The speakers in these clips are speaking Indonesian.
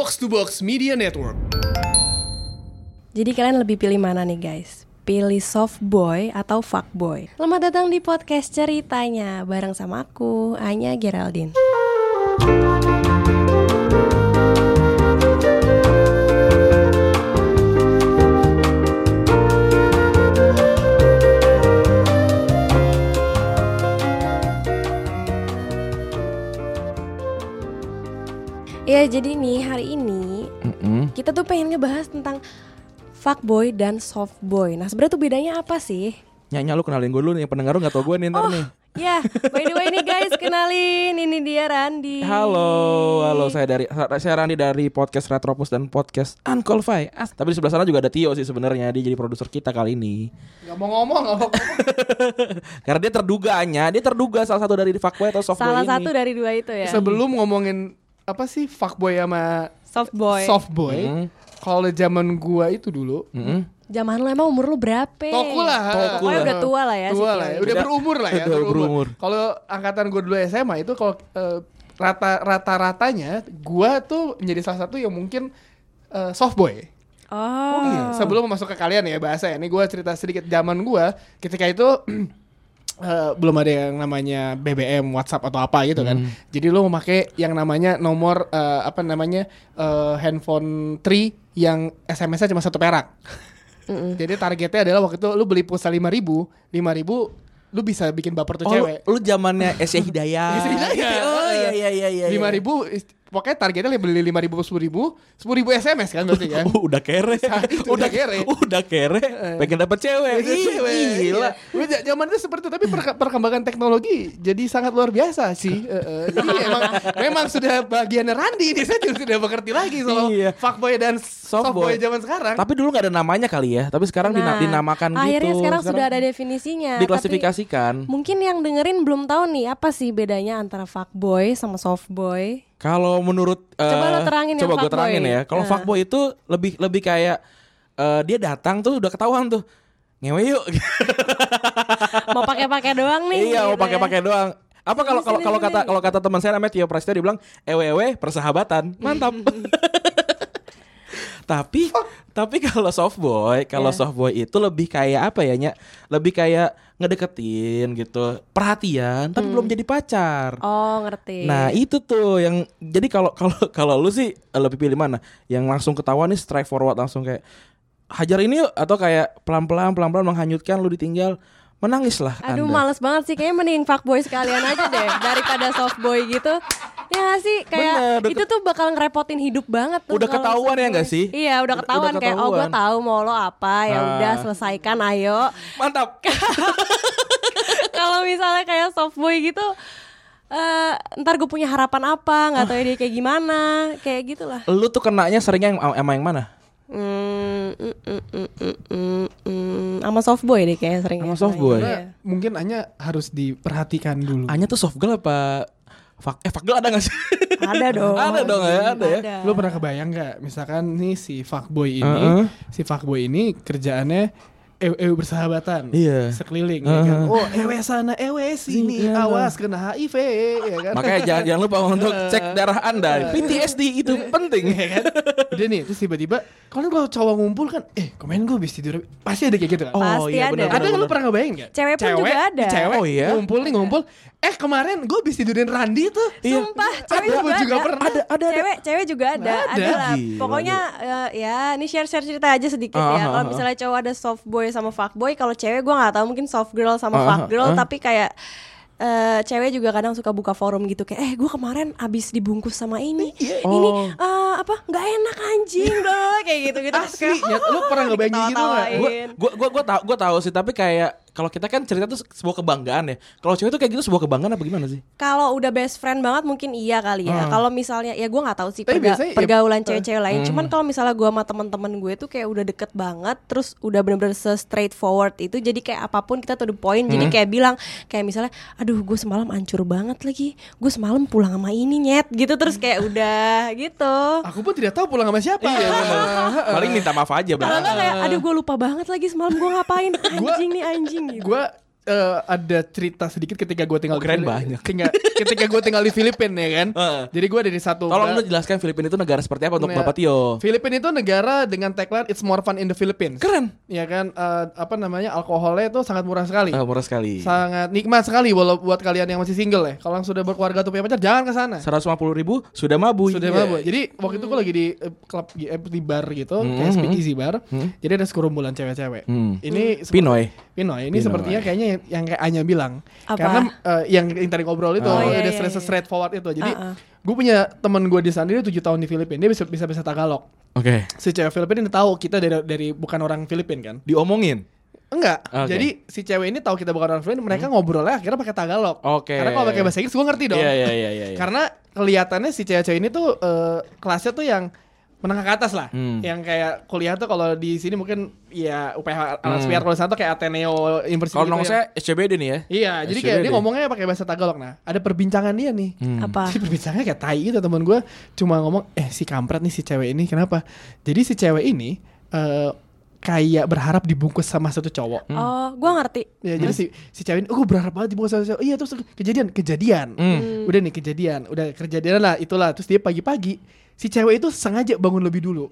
Box to Box Media Network. Jadi kalian lebih pilih mana nih guys? Pilih soft boy atau fuck boy? Selamat datang di podcast ceritanya bareng sama aku, Anya Geraldine. Jadi nih hari ini Mm-mm. kita tuh pengen ngebahas tentang fuckboy dan soft boy. Nah sebenarnya tuh bedanya apa sih? Nyanyi lu kenalin gue dulu nih pendengar lu gak tau gue nih ntar nih. Ya, by the way nih guys, kenalin ini dia Randi. Halo, halo saya dari saya Randi dari podcast Retropus dan podcast Unqualified. As- Tapi di sebelah sana juga ada Tio sih sebenarnya dia jadi produser kita kali ini. Gak mau ngomong, gak mau ngomong. Karena dia terduganya, dia terduga salah satu dari fuckboy atau softboy Salah ini. satu dari dua itu ya. Sebelum ngomongin apa sih fuckboy sama soft boy. soft boy, Mm. kalau zaman gua itu dulu, Mm-mm. Zaman lu emang umur lu berapa? toku lah. Toku lah. udah tua lah ya Tua lah, ya. udah berumur lah ya. udah berumur. Kalau angkatan gue dulu SMA itu kalau eh, rata rata ratanya, gua tuh menjadi salah satu yang mungkin eh, soft boy. Oh. Sebelum masuk ke kalian ya bahasa ya, ini gue cerita sedikit zaman gua ketika itu eh, belum ada yang namanya BBM, WhatsApp atau apa gitu kan. Jadi lu memakai yang namanya nomor eh, apa namanya eh, handphone tree yang SMS-nya cuma satu perak. Jadi targetnya adalah waktu itu lu beli pulsa lima ribu, lima ribu lu bisa bikin baper tuh Oh, cewek. lu zamannya Esya Hidayah. Esya Hidayah. Oh iya iya iya iya. Lima ribu, pokoknya targetnya beli lima ribu, sepuluh ribu, sepuluh ribu SMS kan berarti kan. Oh, udah kere. Itu udah kere. Udah kere. Pengen dapet cewek. Cewek. Gila. Iya. Zaman itu seperti itu, tapi perke- perkembangan teknologi jadi sangat luar biasa sih. Eh, eh, jadi emang memang sudah bagiannya Randi ini saya juga sudah mengerti lagi soal Iya. fuckboy dan softboy Softboy. zaman sekarang. Tapi dulu gak ada namanya kali ya. Tapi sekarang Nah, dinamakan gitu. Akhirnya sekarang, sudah ada definisinya. tapi diklasifikasikan. Mungkin yang dengerin belum tahu nih apa sih bedanya antara fuckboy sama softboy. Kalau menurut Coba eh, lo terangin yang coba gue terangin ya. Kalau Nah. fuckboy itu lebih lebih kayak eh, dia datang tuh udah ketahuan tuh. Ngewe yuk. Mau pakai-pakai doang nih. iya, mau gitu ya. pakai-pakai doang. Apa kalau kalau kalau sini. kata kalau kata teman saya namanya Tio Prasetyo dia bilang ewe-ewe persahabatan. Mantap. tapi tapi kalau softboy, kalau Iya. softboy itu lebih kayak apa ya, Nya? Lebih kayak ngedeketin gitu, perhatian tapi belum jadi pacar. Oh, ngerti. Nah itu tuh yang jadi kalau kalau kalau lu sih lebih pilih mana? Yang langsung ketahuan nih strike forward langsung kayak hajar ini yuk atau kayak pelan pelan pelan pelan menghanyutkan lu ditinggal menangis lah Aduh anda. males banget sih Kayaknya mending fuckboy sekalian aja deh Daripada softboy gitu Ya nggak sih Kayak Bener, udah itu tuh bakal ngerepotin hidup banget tuh Udah ketahuan ya nggak sih? Iya udah Udah- ketahuan Kayak oh gue tahu mau lo apa Ya Ah. udah selesaikan ayo Mantap. Kalau misalnya kayak softboy gitu eh ntar gue punya harapan apa nggak tahu dia kayak gimana kayak gitulah lu tuh kenanya seringnya yang emang yang mana? hmm, mm, mm, mm, mm, mm, mm. sama softboy deh kayak sering Sama softboy? Iya. Mungkin hanya harus diperhatikan dulu. Anya tuh soft girl apa fuck eh fuck girl ada gak sih? ada dong Ada dong ya, ada ya. Lu pernah kebayang nggak misalkan nih si fuckboy ini, Heeh. si fuckboy ini kerjaannya ewe, ewe bersahabatan, Iya. sekeliling, ya kan? Oh ewe sana, ewe sini, Iya. awas kena HIV, ya kan? Makanya jangan jangan lupa untuk cek darah anda. PTSD itu penting. ya kan? Udah nih, terus tiba-tiba, kalau kalau cowok ngumpul kan, eh kemarin gue habis tidur, pasti ada kayak gitu kan? Oh Pasti iya ada. benar. ada nggak lu pernah ngebayang nggak? Cewek pun juga ada. Cewek Oh iya? ngumpul nih ngumpul. Eh kemarin gue habis tidurin Randi tuh. Iya. Sumpah, Ada, cewek juga, juga ada. pernah. Ada ada ada. Cewek, cewek juga ada, Ada. ada, lah. Pokoknya eh, ya, ini share-share cerita aja sedikit Ah, ya. ah, Kalau ah. misalnya cowok ada soft boy sama fuck boy, kalau cewek gue nggak tahu mungkin soft girl sama Ah, fuck girl, ah. tapi kayak eh, cewek juga kadang suka buka forum gitu kayak eh gue kemarin abis dibungkus sama ini ini Oh. Apa nggak enak anjing loh kayak gitu gitu Asli, ya, lu pernah ngebayang gitu nggak? Gue gue gue gue tahu gue tahu sih tapi kayak kalau kita kan cerita tuh sebuah kebanggaan ya. Kalau cewek tuh kayak gitu sebuah kebanggaan apa gimana sih? Kalau udah best friend banget mungkin iya kali ya. Ah. Kalau misalnya ya gue nggak tahu sih perga- biasanya ya- pergaulan eh, cewek-cewek lain. Cuman kalau misalnya gue sama teman-teman gue tuh kayak udah deket banget, terus udah bener-bener se straightforward itu. Jadi kayak apa pun kita tuh the point. Jadi kayak bilang kayak misalnya, aduh gue semalam hancur banget lagi. Gue semalam pulang sama ini nyet gitu. Terus kayak udah gitu. Aku pun tidak tahu pulang sama siapa. Iya. Paling minta maaf aja Kalau bang. kayak, aduh gue lupa banget lagi semalam gue ngapain anjing nih anjing gitu. Gue eh, ada cerita sedikit ketika gue tinggal Oh, keren di banyak. tinggal- ketika gue tinggal di Filipina ya kan. Heeh. Jadi gue dari satu Tolong lu jelaskan Filipina itu negara seperti apa untuk Nah, Bapak Tio. Filipina itu negara dengan tagline It's more fun in the Philippines. Keren. Ya kan eh, apa namanya alkoholnya itu sangat murah sekali. Ah, murah sekali. Sangat nikmat sekali walau buat kalian yang masih single ya. Kalau yang sudah berkeluarga atau punya pacar jangan ke sana. 150 ribu sudah mabui. Sudah mabuk. Jadi waktu itu gue lagi di eh, klub eh, di bar gitu, Hmm, kayak hmm, speakeasy bar. Jadi ada sekerumbulan cewek-cewek. Hmm. Ini Pinoy. Pinoy. Ini Pinoy. sepertinya kayaknya yang, yang kayak Anya bilang. Apa? Karena eh, yang, yang tadi ngobrol itu Oh, iya, ada iya, straight, iya. straight forward itu. Jadi Uh-uh. gue punya temen gue di sana dia 7 tahun di Filipina. Dia bisa bisa bisa Tagalog. Oke. Si cewek Filipina ini tahu kita dari dari bukan orang Filipina kan? Diomongin. Enggak. Oke. Jadi si cewek ini tahu kita bukan orang Filipina, mereka ngobrolnya akhirnya pakai Tagalog. Oke. Karena kalau pakai bahasa Inggris gue ngerti dong. Iya iya iya iya. iya. Karena kelihatannya si cewek-cewek ini tuh eh, kelasnya tuh yang menengah ke atas lah. Hmm. Yang kayak kuliah tuh kalau di sini mungkin ya UPH Hmm. Alaspir kalau di sana tuh kayak Ateneo University Kalau gitu ya. saya SCBD nih ya. Iya, jadi kayak SCBD. dia ngomongnya pakai bahasa Tagalog. Nah, ada perbincangan dia nih. Hmm. Apa? Jadi perbincangannya kayak tai gitu teman gue cuma ngomong eh si kampret nih si cewek ini kenapa? Jadi si cewek ini eh kayak berharap dibungkus sama satu cowok. Oh, gua ngerti. Ya, jadi si si cewek oh gue berharap banget dibungkus sama cowok. Iya, terus kejadian, kejadian. Hmm. Udah nih kejadian, udah kejadian lah itulah. Terus dia pagi-pagi si cewek itu sengaja bangun lebih dulu.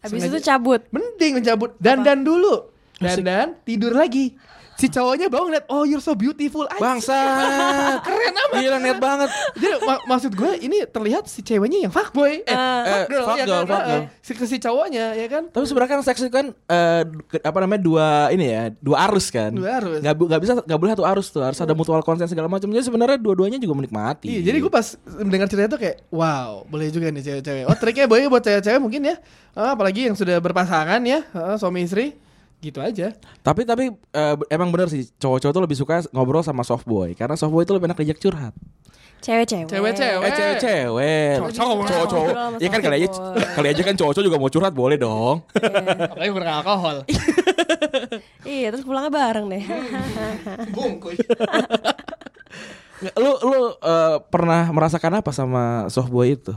Habis Sengaja- itu cabut. Mending mencabut dandan dulu. Dandan tidur lagi. Si cowoknya bangun liat, oh you're so beautiful. Anjing. Bangsa. Keren amat. Gila net banget. Jadi ma- maksud gue ini terlihat si ceweknya yang fuckboy. Eh, Eh, fuck girl, fuck ya girl, kan? fuck Eh, girl. Si, si cowoknya ya kan. Tapi sebenarnya kan seks itu kan eh, ke- apa namanya dua ini ya dua arus kan. Dua arus. Nggak, nggak bisa nggak boleh satu arus tuh harus ada mutual consent segala macam. Jadi sebenarnya dua-duanya juga menikmati. Iya, jadi gue pas mendengar cerita itu kayak wow, boleh juga nih cewek-cewek. Oh, triknya boleh buat cewek-cewek mungkin ya. Ah, apalagi yang sudah berpasangan ya, ah, suami istri. Gitu aja. Tapi tapi eh, emang bener sih cowok-cowok tuh lebih suka ngobrol sama soft boy karena soft boy itu lebih enak diajak curhat. Cewek-cewek. Cewek-cewek. Eh cewek-cewek. Cowok-cowok. Cowok-cowok. Ngobrol sama Ya kan kali aja kali aja kan cowok-cowok juga mau curhat boleh dong. Apalagi kurang alkohol. Iya, terus pulangnya bareng deh. Bungkus. lu lu eh, pernah merasakan apa sama soft boy itu?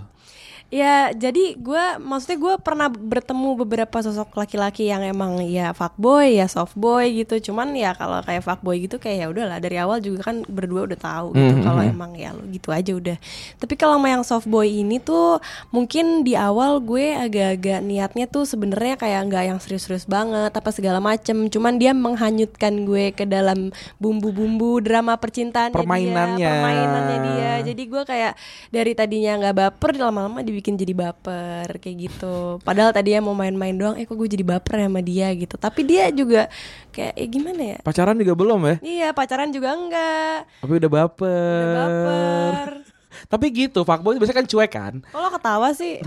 Ya, jadi gue maksudnya gue pernah bertemu beberapa sosok laki-laki yang emang ya fuckboy, ya softboy gitu. Cuman ya kalau kayak fuckboy gitu kayak ya udahlah dari awal juga kan berdua udah tahu gitu Mhm. kalau emang ya gitu aja udah. Tapi kalau sama yang softboy ini tuh mungkin di awal gue agak-agak niatnya tuh sebenarnya kayak nggak yang serius-serius banget apa segala macem. Cuman dia menghanyutkan gue ke dalam bumbu-bumbu drama percintaan Permainannya. dia, permainannya dia. Jadi gue kayak dari tadinya nggak baper lama-lama dibikin jadi baper kayak gitu. Padahal tadinya mau main-main doang, eh kok gue jadi baper sama dia gitu. Tapi dia juga kayak eh gimana ya? Pacaran juga belum ya? Iya pacaran juga enggak. Tapi udah baper. Udah baper. Tapi gitu, fuckboy biasanya kan cuek kan. Kalau ketawa sih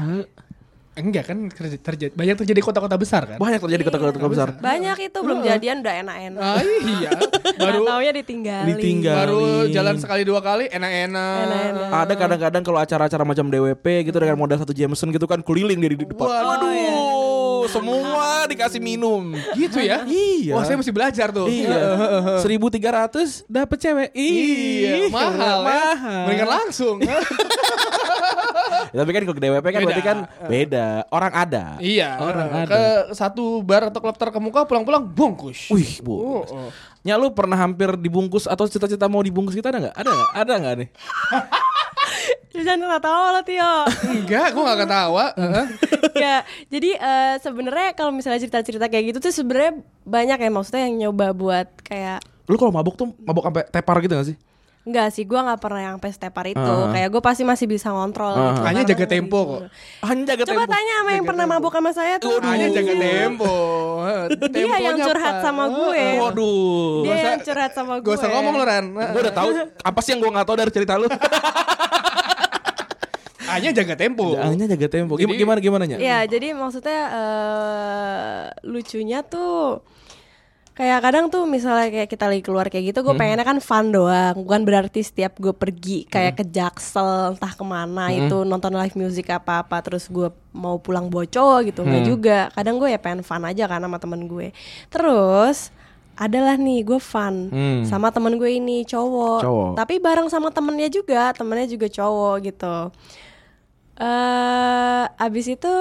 Enggak kan terjadi, terjadi banyak terjadi di kota-kota besar kan? Banyak terjadi kota-kota besar. banyak itu belum jadian udah enak-enak. Ah, iya. Baru taunya ditinggalin. Ditinggal. baru jalan sekali dua kali enak-enak. Ada kadang-kadang kalau acara-acara macam DWP gitu dengan modal satu Jameson gitu kan keliling dia di depan. Waduh. Waduh, semua dikasih minum. Gitu ya? Iya. Wah, saya mesti belajar tuh. Iya. 1300 dapat cewek. Iya, mahal, ya. mahal. Mendingan langsung. Ya, tapi kan kalau ke DWP kan Beda. berarti kan beda. Orang ada. iya, Orang ada. ke satu bar atau klub terkemuka pulang-pulang bungkus. Wih, bu. Oh, oh. Nya lu pernah hampir dibungkus atau cita-cita mau dibungkus kita ada nggak? Ada nggak? Ada nggak nih? Jangan ketawa lo Tio. Enggak, gua gak ketawa. Heeh. ya jadi eh, sebenarnya kalau misalnya cerita-cerita kayak gitu tuh sebenarnya banyak ya maksudnya yang nyoba buat kayak Lu kalau mabuk tuh mabuk sampai tepar gitu gak sih? Enggak sih, gua nggak pernah yang sampai stepar itu. Ah. Kayak gue pasti masih bisa ngontrol. Ah. gitu. Hanya jaga tempo kok. Hanya jaga Coba tempo. tanya sama yang pernah mabuk sama saya tuh. Hanya jaga tempo. Dia yang curhat sama gue. Waduh. Dia yang curhat sama gue. Gak usah ngomong lu Ran. Gue udah tahu apa sih yang gue nggak tahu dari cerita lu. Hanya jaga tempo. Hanya jaga tempo. Gimana gimana gimana nya? Iya, jadi maksudnya eh, lucunya tuh kayak kadang tuh misalnya kayak kita lagi keluar kayak gitu, gue pengennya kan fun doang, bukan berarti setiap gue pergi kayak ke Jaksel entah ke mana itu nonton live music apa apa, terus gue mau pulang boco gitu, nggak juga. Kadang gue ya pengen fun aja kan sama temen gue. Terus adalah nih gue fun Hmm. sama temen gue ini cowok, Cowok. tapi bareng sama temennya juga, temennya juga cowok gitu. eh abis itu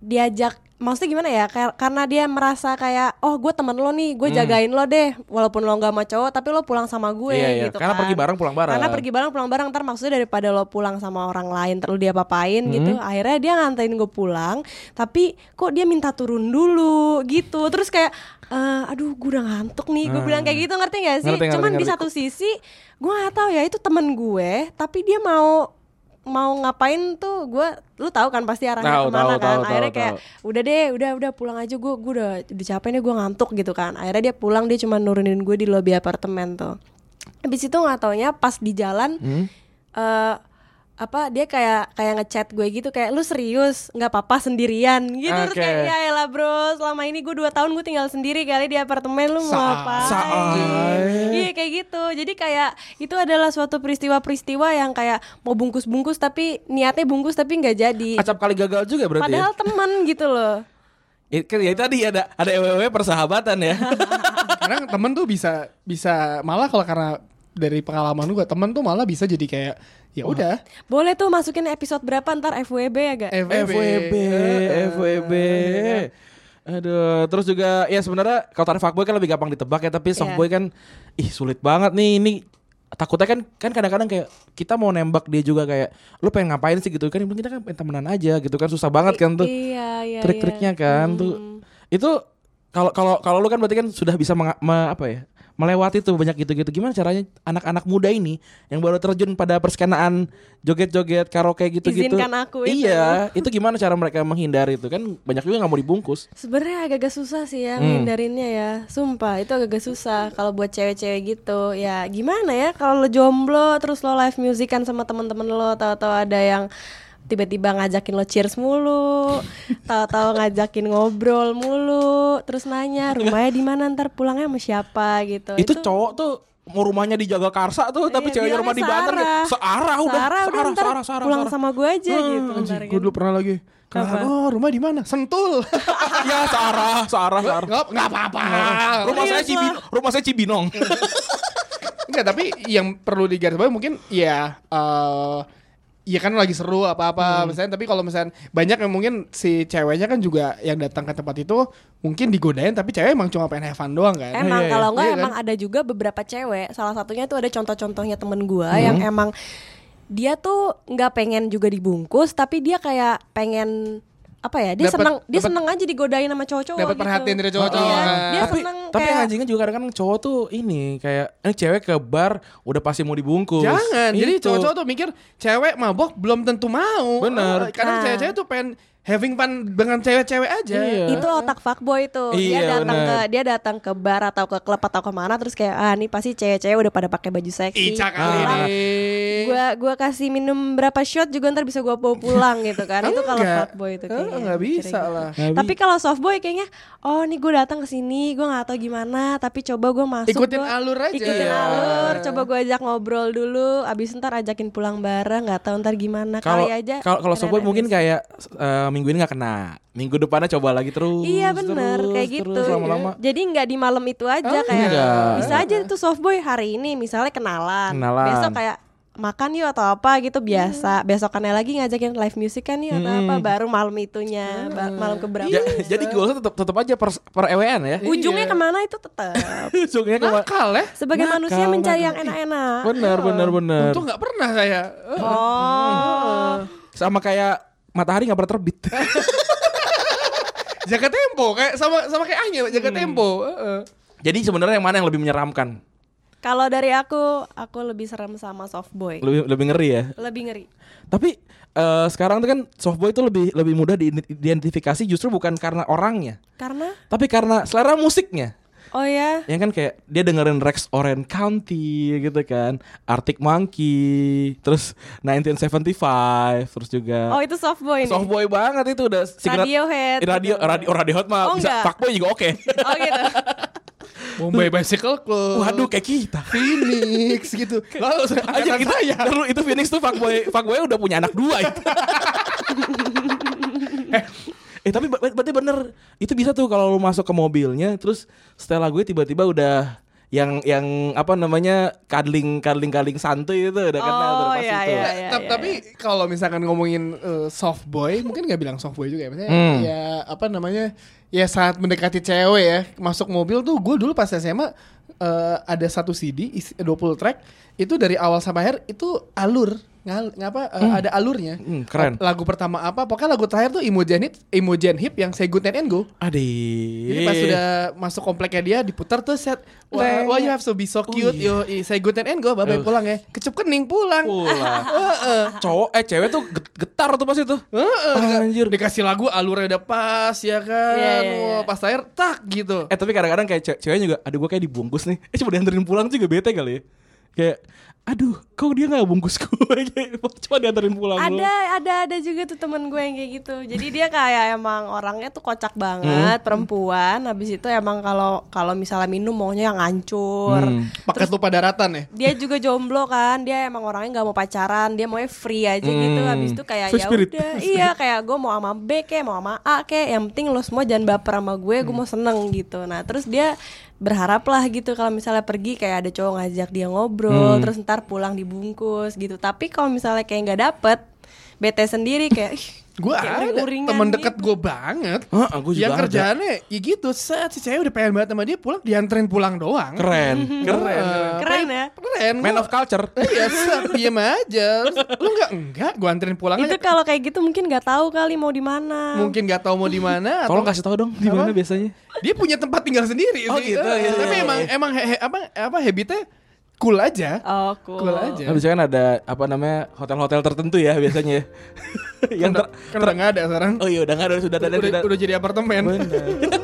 diajak maksudnya gimana ya Kar- karena dia merasa kayak oh gue temen lo nih Hmm. gue jagain lo deh walaupun lo nggak sama cowok tapi lo pulang sama gue Iya, iya. gitu Karena kan. pergi bareng, pulang bareng. karena pergi bareng pulang bareng ntar maksudnya daripada lo pulang sama orang lain terus dia papain gitu Hmm. akhirnya dia nganterin gue pulang tapi kok dia minta turun dulu gitu terus kayak "Eh, aduh gue udah ngantuk nih gue bilang kayak gitu ngerti gak sih Hmm. Ngerti, ngerti, cuman di ngerti. satu sisi gue nggak tahu ya itu temen gue tapi dia mau mau ngapain tuh gue lu tahu kan pasti arahnya Tahu, ke mana tahu, kan? tahu, akhirnya kayak udah deh udah udah pulang aja gue gue udah udah capek nih gue ngantuk gitu kan. Akhirnya dia pulang dia cuma nurunin gue di lobi apartemen tuh. Habis itu nggak taunya pas di jalan Hmm? eh apa dia kayak kayak ngechat gue gitu kayak lu serius? Nggak apa-apa sendirian. Gitu terus Oke. kayak ya elah bro selama ini gue dua tahun gue tinggal sendiri kali di apartemen lu mau apa? iya kayak gitu. Jadi kayak itu adalah suatu peristiwa-peristiwa yang kayak mau bungkus-bungkus tapi niatnya bungkus tapi nggak jadi. Acap kali gagal juga berarti padahal ya. temen gitu loh. Ya, ya tadi ada ada EWW persahabatan ya. Kadang temen tuh bisa bisa malah kalau karena dari pengalaman gue temen tuh malah bisa jadi kayak ya udah. Boleh tuh masukin episode berapa ntar FWB ya gak? FWB, FWB. Aduh, terus juga ya sebenarnya kalau tarik fuckboy kan lebih gampang ditebak ya, tapi softboy kan ih sulit banget nih ini takutnya kan kan kadang-kadang kayak kita mau nembak dia juga kayak lu pengen ngapain sih? gitu kan yang penting kita kan pengen temenan aja gitu kan susah banget kan tuh iya iya trik-triknya iya. kan Hmm. tuh itu kalau kalau kalau lu kan berarti kan sudah bisa menga- me- apa ya melewati tuh banyak gitu-gitu gimana caranya anak-anak muda ini yang baru terjun pada perskenaan joget-joget karaoke gitu-gitu Izinkan aku itu. iya itu gimana cara mereka menghindari itu kan banyak juga nggak mau dibungkus Sebenarnya agak-agak susah sih ya Hmm. ya. Sumpah, itu agak-agak susah kalau buat cewek-cewek gitu. Ya gimana ya kalau lo jomblo terus lo live music kan sama teman-teman lo tahu-tahu ada yang tiba-tiba ngajakin lo cheers mulu, tahu-tahu ngajakin ngobrol mulu, terus nanya rumahnya di mana ntar pulangnya sama siapa gitu. itu, cowok tuh mau rumahnya di Jagakarsa tuh tapi Iya, ceweknya bilangnya rumah di Banten searah. gitu. searah udah Searah udah ntar searah, searah, pulang searah. sama gue aja gitu. Anjing, ntar gue kan. dulu pernah lagi Kenapa? Oh rumah di mana? Sentul. ya searah searah searah Nggak nggak apa-apa. rumah saya Cibinong rumah saya Cibinong Enggak, tapi yang perlu digarisbawahi mungkin ya eh Iya kan lagi seru apa-apa misalnya tapi kalau misalnya banyak yang mungkin si ceweknya kan juga yang datang ke tempat itu mungkin digodain tapi cewek emang cuma pengen have fun doang kan. Emang Iya, iya. kalau enggak Iya kan? emang ada juga beberapa cewek. Salah satunya itu ada contoh-contohnya temen gua Hmm. yang emang dia tuh nggak pengen juga dibungkus tapi dia kayak pengen apa ya dia Dapet- seneng dia dapet- seneng aja digodain sama cowok-cowok Dapat gitu. perhatian dari cowok-cowok. Iya, kan. dia tapi seneng tapi kayak anjingnya juga kadang-kadang cowok tuh ini kayak ini cewek ke bar udah pasti mau dibungkus Jangan. Jadi Itu. cowok-cowok tuh mikir cewek mabok belum tentu mau. Bener. Eh, Kadang Nah. cewek-cewek tuh pengen having fun dengan cewek-cewek aja. Iya. itu otak fuckboy tuh Iya, dia datang bener. ke dia datang ke bar atau ke klub atau ke mana terus kayak ah ini pasti cewek-cewek udah pada pakai baju seksi Ica kali Ah. ini. gua gua kasih minum berapa shot juga ntar bisa gua bawa pulang gitu kan itu kalau Enggak. fuckboy itu Eh, kayaknya nggak bisa gitu. lah. Tapi kalau softboy kayaknya oh nih gue datang ke sini gue nggak tahu gimana tapi coba gue masuk Ikutin gua- alur aja. ikutin Iya. alur coba gue ajak ngobrol dulu abis ntar ajakin pulang bareng nggak tahu ntar gimana kalau kali aja kalau kalau softboy mungkin kayak eh, minggu ini nggak kena minggu depannya coba lagi terus Iya bener terus, kayak terus, gitu. lama-lama Jadi nggak di malam itu aja Oh, kayak enggak. bisa aja tuh softboy hari ini misalnya kenalan. Kenalan. Besok kayak makan yuk atau apa gitu biasa. Besokannya lagi ngajakin live music kan yuk atau apa baru malam itunya ba- malam keberapa. Ja- jadi gue tetap tetap aja per, per EWN ya Ujungnya ke mana itu tetap. ujungnya ke Nakal ya. Sebagai Nakal, manusia mencari nakal. yang enak-enak. bener bener bener Untung nggak pernah saya. Eh, Oh. sama kayak matahari nggak pernah terbit Jaga tempo kayak sama sama kayak Anya jaga tempo. Heeh. jadi sebenarnya yang mana yang lebih menyeramkan Kalau dari aku, aku lebih serem sama softboy. lebih lebih ngeri ya Lebih ngeri. Tapi eh, sekarang tuh kan softboy itu lebih lebih mudah diidentifikasi justru bukan karena orangnya, Karena tapi karena selera musiknya. Oh ya, Yang kan kayak dia dengerin Rex Orange County gitu kan, Arctic Monkey, terus 1975, terus juga oh itu softboy nih. softboy banget itu udah secret- Radiohead. radio gitu. radio Radiohead mah Oh, bisa enggak. fuckboy juga oke. Oh gitu. Bombay Bicycle Club. Waduh kayak kita. Phoenix gitu. Lalu Aja kita ya. Dulu itu Phoenix tuh fuckboy fuckboy udah punya anak dua itu. eh, eh tapi ber- berarti bener itu bisa tuh kalau lu masuk ke mobilnya terus setelah gue tiba-tiba udah yang yang apa namanya kadling kadling kadling santuy itu udah kenal Oh, pas iya, itu. iya. Ta- tapi kalau misalkan ngomongin eh, soft boy, mungkin nggak bilang soft boy juga ya. Maksudnya Hmm. ya apa namanya? Ya saat mendekati cewek ya, masuk mobil tuh gue dulu pas SMA eh, ada satu CD isi 20 track itu dari awal sampai akhir itu alur ngal ngapa eh, ada alurnya. Hmm, keren. Lagu pertama apa? Pokoknya lagu terakhir tuh Imogen Hip, Imogen Hip yang Say Good Night and Go. Adik. Jadi pas sudah masuk kompleknya dia diputar tuh set why, why you have to be so cute yo i- say good night and go bye bye pulang ya kecup kening pulang pulang. Cowok eh cewek tuh get- getar tuh pas itu. Heeh, Anjir. dikasih lagu alurnya udah pas ya kan Iya, iya, iya. Wah, pas akhir tak gitu Eh tapi kadang-kadang kayak ce- cewek juga, aduh gue kayak dibungkus nih. Eh coba dianterin pulang juga bete kali ya. Kayak, aduh kok dia nggak bungkus gue? Kayak, coba dianterin pulang dulu. ada ada ada juga tuh temen gue yang kayak gitu. Jadi dia kayak emang orangnya tuh kocak banget perempuan. Habis itu emang kalau kalau misalnya minum maunya yang hancur Hmm. pakai lupa daratan ya? dia juga jomblo kan. Dia emang orangnya nggak mau pacaran. Dia maunya free aja gitu. Hmm. habis itu kayak ya udah. Iya kayak gue mau sama B kayak mau sama A kayak yang penting lo semua jangan baper sama gue. Gue mau seneng gitu. Nah terus dia berharap lah gitu kalau misalnya pergi kayak ada cowok ngajak dia ngobrol. Terus ntar pulang dibungkus gitu tapi kalau misalnya kayak nggak dapet bete sendiri kayak ih, gue ada temen dekat gitu. gue banget Hah, aku juga yang ada. kerjaannya ya gitu set si cewek udah pengen banget sama dia pulang dianterin pulang doang Keren, keren. Heeh. keren ya keren Man gua- of culture. Iya, set, diem aja. Lu enggak enggak, gua anterin pulang itu kalau kayak gitu mungkin nggak tahu kali mau di mana Mungkin nggak tahu mau di mana atau Tolong kasih tahu dong di mana biasanya. dia punya tempat tinggal sendiri Oh, sih. gitu, Eh, gitu. Tapi emang emang he, he- apa apa habitnya cool aja. oh cool, Cool aja. Nah, biasanya kan ada apa namanya hotel-hotel tertentu ya biasanya. ya. yang Kan udah, ter- kan udah nggak ada sekarang. Oh iya udah nggak ada sudah ada udah, sudah. udah jadi apartemen. Bener.